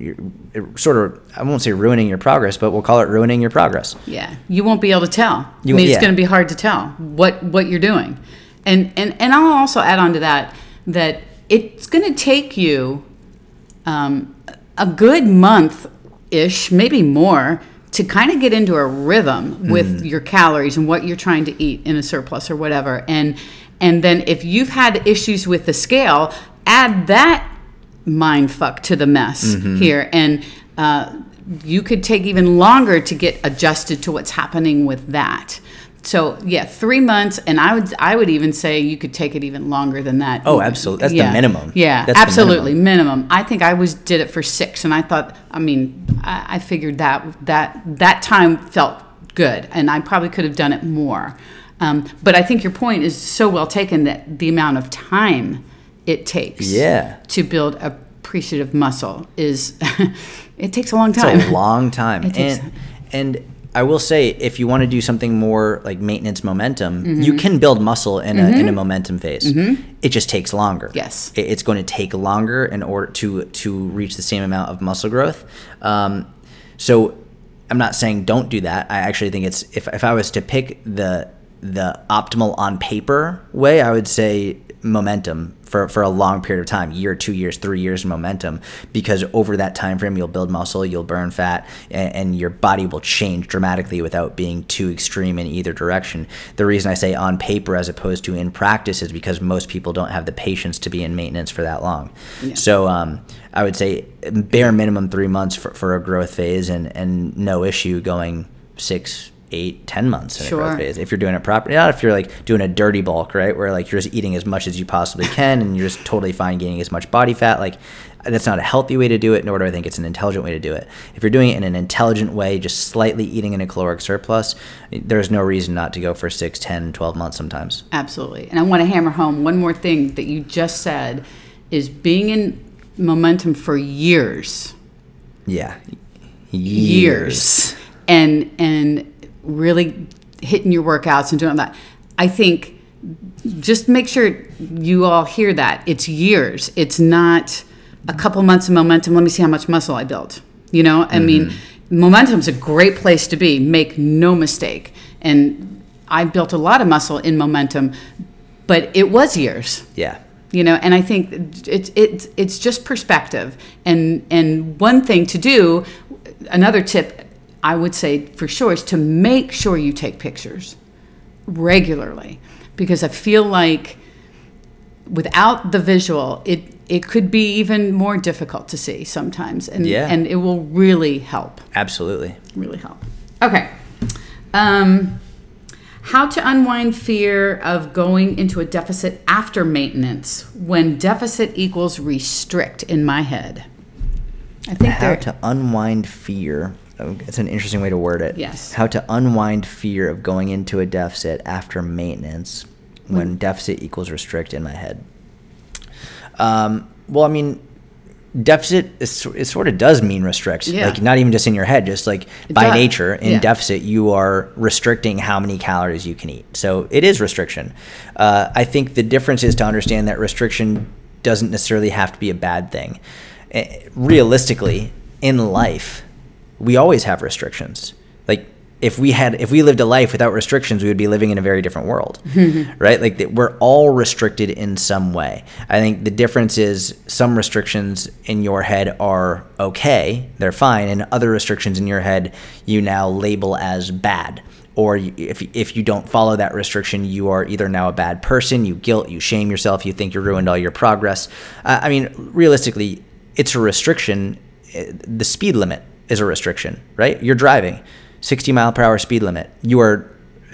you're sort of I won't say ruining your progress, but we'll call it ruining your progress. Yeah, you won't be able to tell. You- I mean, yeah. it's going to be hard to tell what what you're doing, and and and I'll also add on to that that it's going to take you um, a good month ish, maybe more, to kind of get into a rhythm with your calories and what you're trying to eat in a surplus or whatever, and and then if you've had issues with the scale, add that mind fuck to the mess Mm-hmm. here, and uh, you could take even longer to get adjusted to what's happening with that. So yeah, three months, and I would I would even say you could take it even longer than that. Oh, absolutely. That's the minimum. Yeah, That's absolutely minimum. I think I was did it for six, and I thought, I mean, I, I figured that that that time felt good, and I probably could have done it more. Um, but I think your point is so well taken that the amount of time it takes, Yeah. to build appreciative muscle is *laughs* it takes a long time. It's a long time. It and and I will say, if you want to do something more like maintenance momentum, Mm-hmm. you can build muscle in a in a momentum phase. It just takes longer. Yes. It- it's going to take longer in order to to reach the same amount of muscle growth. Um, so I'm not saying don't do that. I actually think it's if if I was to pick the the optimal on paper way, I would say momentum for, for a long period of time year two years three years of momentum because over that time frame you'll build muscle you'll burn fat and, and your body will change dramatically without being too extreme in either direction. The reason i say on paper as opposed to in practice is because most people don't have the patience to be in maintenance for that long. So um, i would say bare minimum three months for, for a growth phase and, and no issue going six eight ten months in Sure. a growth phase if you're doing it properly not if you're like doing a dirty bulk right where like you're just eating as much as you possibly can and you're just totally fine gaining as much body fat like that's not a healthy way to do it nor do i think it's an intelligent way to do it if you're doing it in an intelligent way just slightly eating in a caloric surplus there's no reason not to go for 6 10 12 months sometimes Absolutely. And I want to hammer home one more thing that you just said is being in momentum for years. yeah Years. And and really hitting your workouts and doing that. I think just make sure you all hear that. It's years. It's not a couple months of momentum. Let me see how much muscle I built. You know, I mean, mm-hmm. momentum's a great place to be. Make no mistake. And I built a lot of muscle in momentum, but it was years yeah you know and i think it's it's it's just perspective and and one thing to do another tip i would say for sure is to make sure you take pictures regularly because i feel like without the visual it it could be even more difficult to see sometimes and Yeah. and it will really help absolutely really help. Okay. Um, how to unwind fear of going into a deficit after maintenance when deficit equals restrict in my head. I think how to unwind fear it's an interesting way to word it Yes. how to unwind fear of going into a deficit after maintenance when deficit equals restrict in my head um, well i mean deficit is, it sort of does mean restrict Yeah. like not even just in your head just like by does. nature in Yeah. deficit you are restricting how many calories you can eat so it is restriction uh, i think the difference is to understand that restriction doesn't necessarily have to be a bad thing Eh, realistically in life we always have restrictions. Like if we had if we lived a life without restrictions we would be living in a very different world *laughs* right? Like we're all restricted in some way. I think the difference is some restrictions in your head are okay they're fine and other restrictions in your head you now label as bad. Or if, if you don't follow that restriction you are either now a bad person you guilt you shame yourself you think you ruined all your progress. Uh, i mean realistically it's a restriction eh, the speed limit is a restriction right? You're driving 60 mile per hour speed limit. You are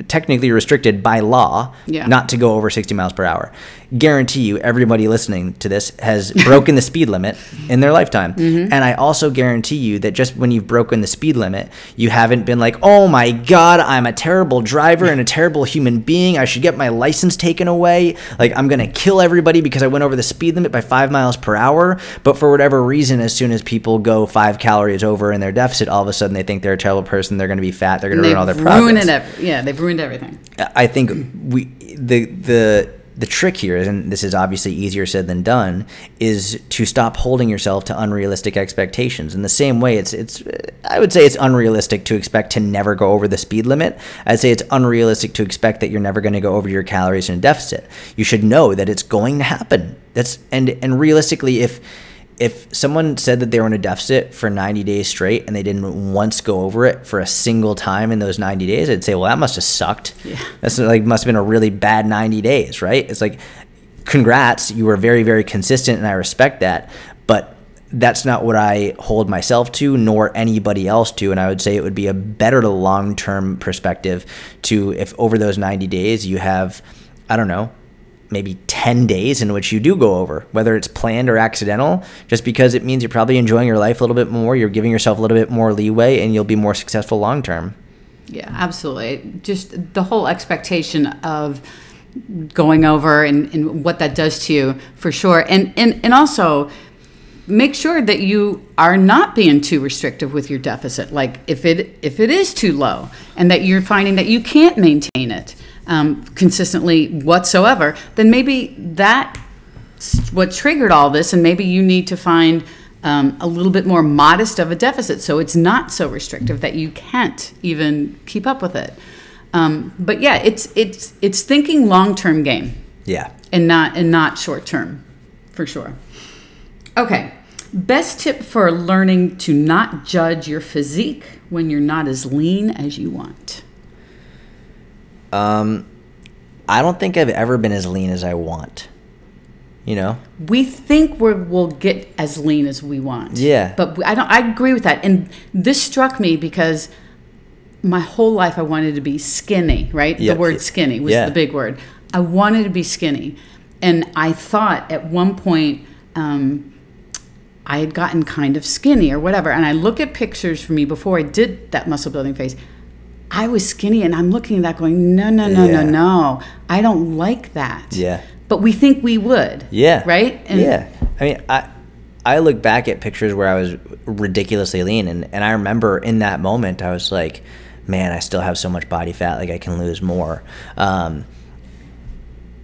technically restricted by law Yeah. not to go over 60 miles per hour guarantee you everybody listening to this has *laughs* broken the speed limit in their lifetime Mm-hmm. and i also guarantee you that just when you've broken the speed limit you haven't been like oh my god i'm a terrible driver and a terrible human being i should get my license taken away like i'm gonna kill everybody because i went over the speed limit by five miles per hour but for whatever reason as soon as people go five calories over in their deficit all of a sudden they think they're a terrible person they're gonna be fat they're gonna ruin all their progress ruined it. Yeah, they've ruined everything. I think we the the the trick here, and this is obviously easier said than done, is to stop holding yourself to unrealistic expectations. In the same way, it's it's I would say it's unrealistic to expect to never go over the speed limit. I'd say it's unrealistic to expect that you're never going to go over your calories in a deficit. You should know that it's going to happen. That's and and realistically, if if someone said that they were in a deficit for 90 days straight and they didn't once go over it for a single time in those 90 days, I'd say, well, that must have sucked. Yeah. That's like must have been a really bad 90 days, right? It's like, congrats, you were very, very consistent, and I respect that. but that's not what I hold myself to, nor anybody else to. And I would say it would be a better long term perspective to if over those 90 days you have, I don't know, maybe 10 days in which you do go over, whether it's planned or accidental, just because it means you're probably enjoying your life a little bit more, you're giving yourself a little bit more leeway, and you'll be more successful long term. Yeah, absolutely. Just the whole expectation of going over and, and what that does to you for sure. And, and, and also, make sure that you are not being too restrictive with your deficit like if it if it is too low and that you're finding that you can't maintain it um, consistently whatsoever then maybe that what triggered all this and maybe you need to find um, a little bit more modest of a deficit so it's not so restrictive that you can't even keep up with it um, but yeah it's it's it's thinking long-term game yeah and not and not short-term for sure Okay. Best tip for learning to not judge your physique when you're not as lean as you want. Um, I don't think I've ever been as lean as I want. You know, we think we will get as lean as we want. Yeah, but I don't. I agree with that, and this struck me because my whole life I wanted to be skinny. Right, yep. the word skinny was yeah. the big word. I wanted to be skinny, and I thought at one point. Um, I had gotten kind of skinny or whatever. And I look at pictures for me before I did that muscle building phase. I was skinny and I'm looking at that going, no, no, no, yeah. no, no. I don't like that. Yeah. But we think we would. Yeah. Right? And yeah. I mean, I I look back at pictures where I was ridiculously lean and, and I remember in that moment I was like, man, I still have so much body fat, like I can lose more. Um,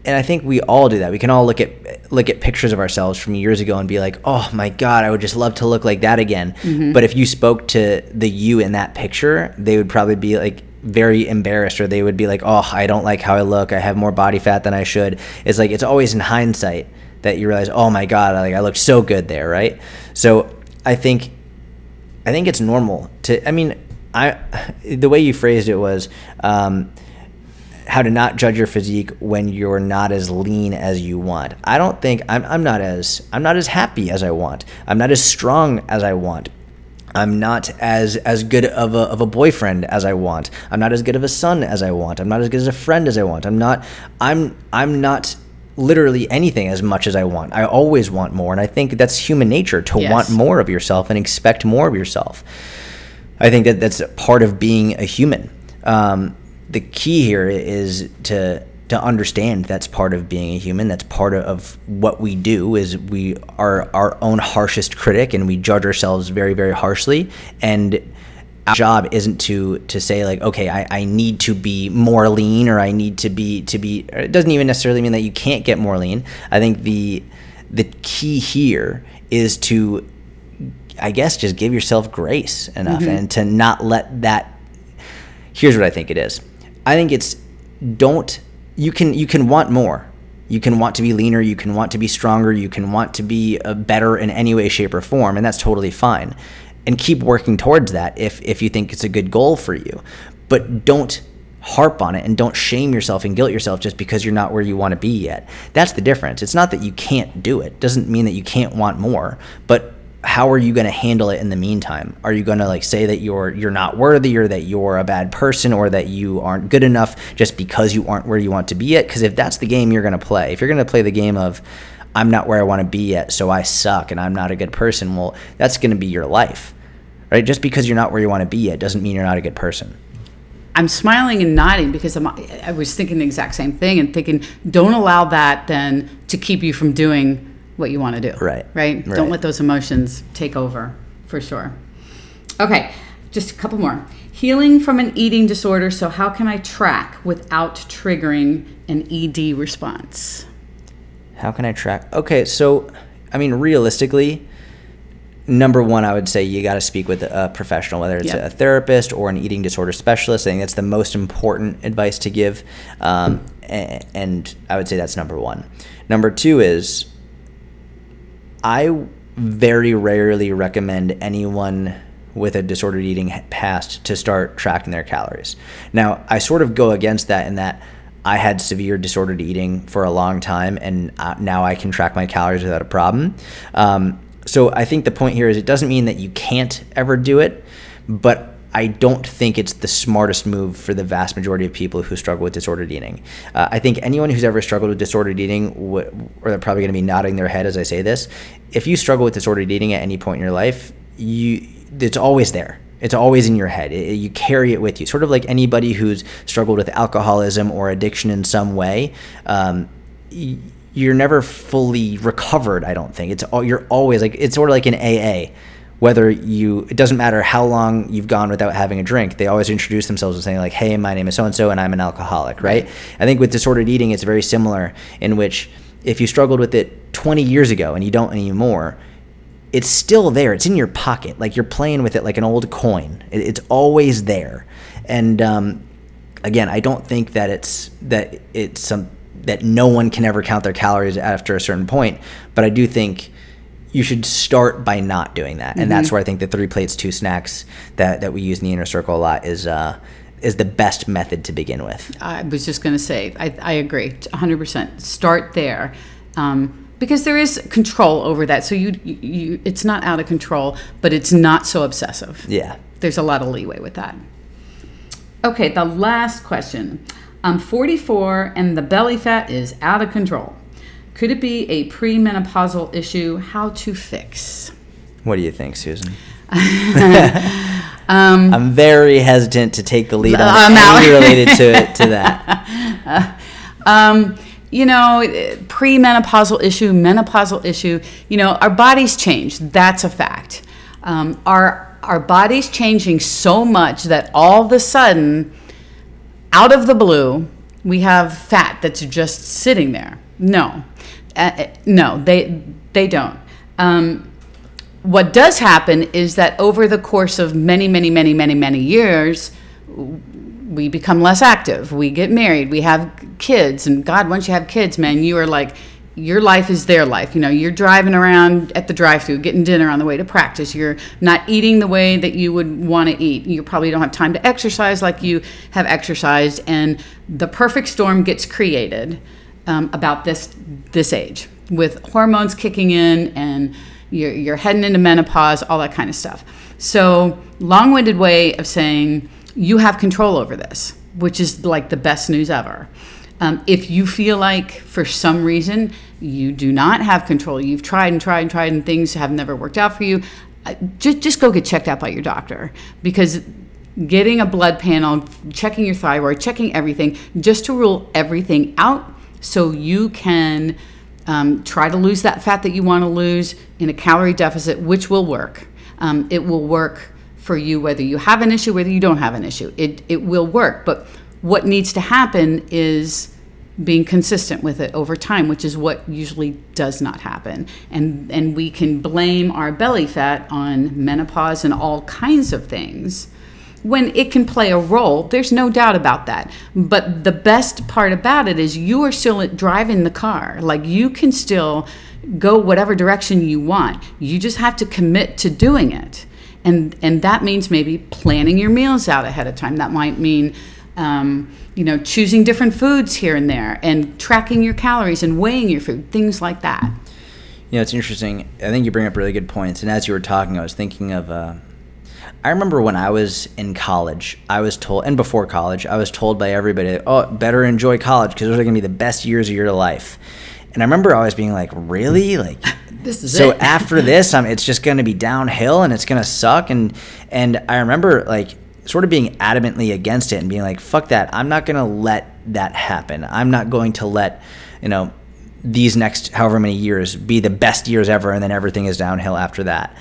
and I think we all do that. We can all look at look at pictures of ourselves from years ago and be like, "Oh my god, I would just love to look like that again." Mm-hmm. But if you spoke to the you in that picture, they would probably be like very embarrassed or they would be like, "Oh, I don't like how I look. I have more body fat than I should." It's like it's always in hindsight that you realize, "Oh my god, like I look so good there," right? So, I think I think it's normal to I mean, I the way you phrased it was um, how to not judge your physique when you're not as lean as you want. I don't think I'm, I'm not as I'm not as happy as I want. I'm not as strong as I want. I'm not as as good of a, of a boyfriend as I want. I'm not as good of a son as I want. I'm not as good as a friend as I want. I'm not I'm I'm not literally anything as much as I want. I always want more and I think that's human nature to yes. want more of yourself and expect more of yourself. I think that that's part of being a human. Um, the key here is to to understand that's part of being a human that's part of what we do is we are our own harshest critic and we judge ourselves very very harshly. And our job isn't to to say like okay I, I need to be more lean or I need to be to be it doesn't even necessarily mean that you can't get more lean. I think the the key here is to I guess just give yourself grace enough mm-hmm. and to not let that here's what I think it is I think it's don't you can you can want more. You can want to be leaner, you can want to be stronger, you can want to be uh, better in any way shape or form and that's totally fine. And keep working towards that if if you think it's a good goal for you. But don't harp on it and don't shame yourself and guilt yourself just because you're not where you want to be yet. That's the difference. It's not that you can't do it. Doesn't mean that you can't want more, but how are you going to handle it in the meantime? Are you going to like say that you're you're not worthy or that you're a bad person or that you aren't good enough just because you aren't where you want to be yet? Because if that's the game you're going to play, if you're going to play the game of I'm not where I want to be yet, so I suck and I'm not a good person, well, that's going to be your life. Right? Just because you're not where you want to be yet doesn't mean you're not a good person. I'm smiling and nodding because I'm, I was thinking the exact same thing and thinking, don't allow that then to keep you from doing what you want to do. Right. right. Right. Don't let those emotions take over for sure. Okay, just a couple more. Healing from an eating disorder. So, how can I track without triggering an ED response? How can I track? Okay, so, I mean, realistically, number one, I would say you got to speak with a professional, whether it's yep. a therapist or an eating disorder specialist. I think that's the most important advice to give. Um, and I would say that's number one. Number two is I very rarely recommend anyone with a disordered eating past to start tracking their calories. Now, I sort of go against that in that I had severe disordered eating for a long time, and uh, now I can track my calories without a problem. Um, so I think the point here is it doesn't mean that you can't ever do it, but I don't think it's the smartest move for the vast majority of people who struggle with disordered eating. Uh, I think anyone who's ever struggled with disordered eating, w- or they're probably going to be nodding their head as I say this. If you struggle with disordered eating at any point in your life, you it's always there. It's always in your head. It, you carry it with you. Sort of like anybody who's struggled with alcoholism or addiction in some way. Um, you're never fully recovered. I don't think it's all. You're always like it's sort of like an AA whether you it doesn't matter how long you've gone without having a drink they always introduce themselves as saying like hey my name is so and so and i'm an alcoholic right? I think with disordered eating it's very similar in which if you struggled with it 20 years ago and you don't anymore it's still there. It's in your pocket. Like you're playing with it like an old coin. It's always there. And um, again i don't think that it's that it's some that no one can ever count their calories after a certain point but i do think you should start by not doing that, and mm-hmm. that's where I think the three plates, two snacks that that we use in the inner circle a lot is. Uh, is the best method to begin with. I was just going to say, I, I agree, 100%. Start there. Um, because there is control over that. So you, you, it's not out of control, but it's not so obsessive. Yeah. There's a lot of leeway with that. Okay, the last question. I'm 44 and the belly fat is out of control. Could it be a premenopausal issue? How to fix? What do you think, Susan? *laughs* um, I'm very hesitant to take the lead on *laughs* uh, anything related to to that. *laughs* um, you know, premenopausal issue, menopausal issue. You know, our bodies change. That's a fact. Um, our our bodies changing so much that all of a sudden, out of the blue, we have fat that's just sitting there. No, uh, no, they they don't. Um, what does happen is that over the course of many, many, many, many, many years, we become less active. We get married. We have kids, and God, once you have kids, man, you are like your life is their life. You know, you're driving around at the drive-through, getting dinner on the way to practice. You're not eating the way that you would want to eat. You probably don't have time to exercise like you have exercised, and the perfect storm gets created um, about this this age with hormones kicking in and you're, you're heading into menopause, all that kind of stuff. So, long winded way of saying you have control over this, which is like the best news ever. Um, if you feel like for some reason you do not have control, you've tried and tried and tried and things have never worked out for you, uh, just, just go get checked out by your doctor because getting a blood panel, checking your thyroid, checking everything, just to rule everything out so you can um, try to lose that fat that you want to lose in a calorie deficit, which will work. Um, it will work for you whether you have an issue, whether you don't have an issue. It, it will work. But what needs to happen is being consistent with it over time, which is what usually does not happen. And, and we can blame our belly fat on menopause and all kinds of things when it can play a role. There's no doubt about that. But the best part about it is you are still driving the car. Like you can still go whatever direction you want. You just have to commit to doing it. And and that means maybe planning your meals out ahead of time. That might mean um, you know, choosing different foods here and there and tracking your calories and weighing your food, things like that. You know, it's interesting. I think you bring up really good points. And as you were talking, I was thinking of uh, I remember when I was in college, I was told, and before college, I was told by everybody, oh, better enjoy college because those are going to be the best years of your life. And I remember always being like, really? Like, *laughs* this is so *laughs* after this, I'm, it's just going to be downhill and it's going to suck. And, and I remember like sort of being adamantly against it and being like, fuck that. I'm not going to let that happen. I'm not going to let, you know, these next however many years be the best years ever and then everything is downhill after that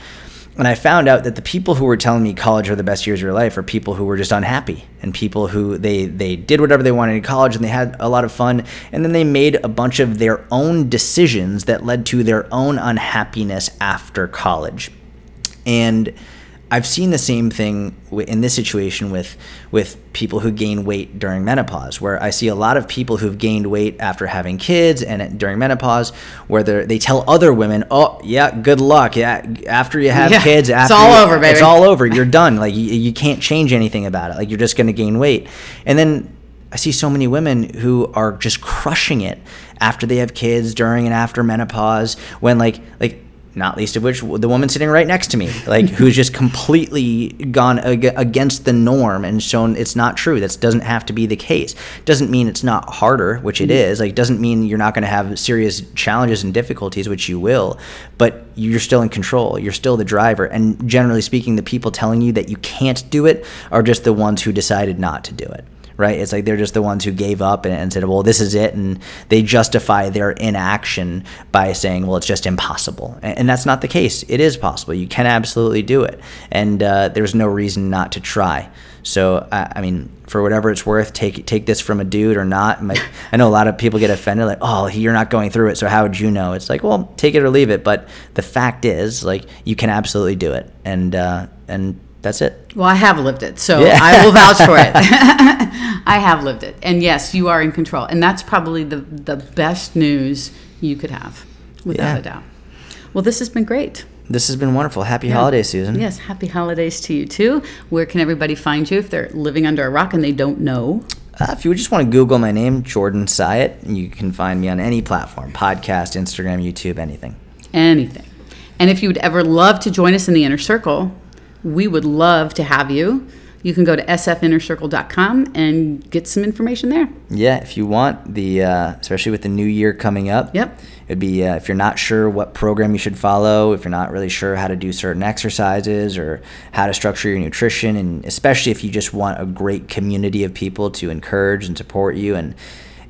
and I found out that the people who were telling me college are the best years of your life are people who were just unhappy and people who they they did whatever they wanted in college and they had a lot of fun and then they made a bunch of their own decisions that led to their own unhappiness after college. And I've seen the same thing in this situation with with people who gain weight during menopause, where I see a lot of people who've gained weight after having kids and during menopause, where they tell other women, "Oh, yeah, good luck. Yeah, after you have yeah, kids, after it's all you, over, baby. It's all over. You're done. Like you, you can't change anything about it. Like you're just going to gain weight." And then I see so many women who are just crushing it after they have kids, during and after menopause, when like like not least of which the woman sitting right next to me, like who's just completely gone ag- against the norm and shown it's not true. That doesn't have to be the case. Doesn't mean it's not harder, which it mm-hmm. is. Like doesn't mean you're not going to have serious challenges and difficulties, which you will. But you're still in control. You're still the driver. And generally speaking, the people telling you that you can't do it are just the ones who decided not to do it right? It's like they're just the ones who gave up and, and, said, well, this is it. And they justify their inaction by saying, well, it's just impossible. And, and that's not the case. It is possible. You can absolutely do it. And uh, there's no reason not to try. So, I, I, mean, for whatever it's worth, take take this from a dude or not. I know a lot of people get offended, like, oh, you're not going through it, so how would you know? It's like, well, take it or leave it. But the fact is, like, you can absolutely do it. And, uh, and that's it. Well, I have lived it, so yeah. I will vouch for it. *laughs* I have lived it, and yes, you are in control, and that's probably the the best news you could have, without yeah. a doubt. Well, this has been great. This has been wonderful. Happy yeah. holidays, Susan. Yes, happy holidays to you too. Where can everybody find you if they're living under a rock and they don't know? Uh, if you just want to Google my name, Jordan Syatt, you can find me on any platform podcast, Instagram, YouTube, anything. Anything. And if you would ever love to join us in the inner circle, we would love to have you. You can go to sfinnercircle.com and get some information there. Yeah, if you want the, uh, especially with the new year coming up. Yep. It'd be uh, if you're not sure what program you should follow, if you're not really sure how to do certain exercises or how to structure your nutrition, and especially if you just want a great community of people to encourage and support you and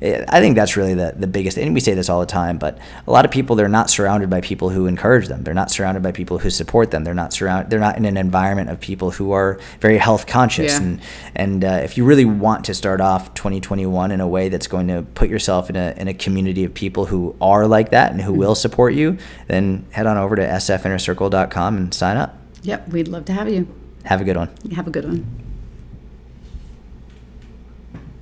I think that's really the, the biggest, and we say this all the time, but a lot of people, they're not surrounded by people who encourage them. They're not surrounded by people who support them. They're not surrounded, they're not in an environment of people who are very health conscious. Yeah. And, and uh, if you really want to start off 2021 in a way that's going to put yourself in a, in a community of people who are like that and who mm-hmm. will support you, then head on over to sfinnercircle.com and sign up. Yep, we'd love to have you. Have a good one. Have a good one.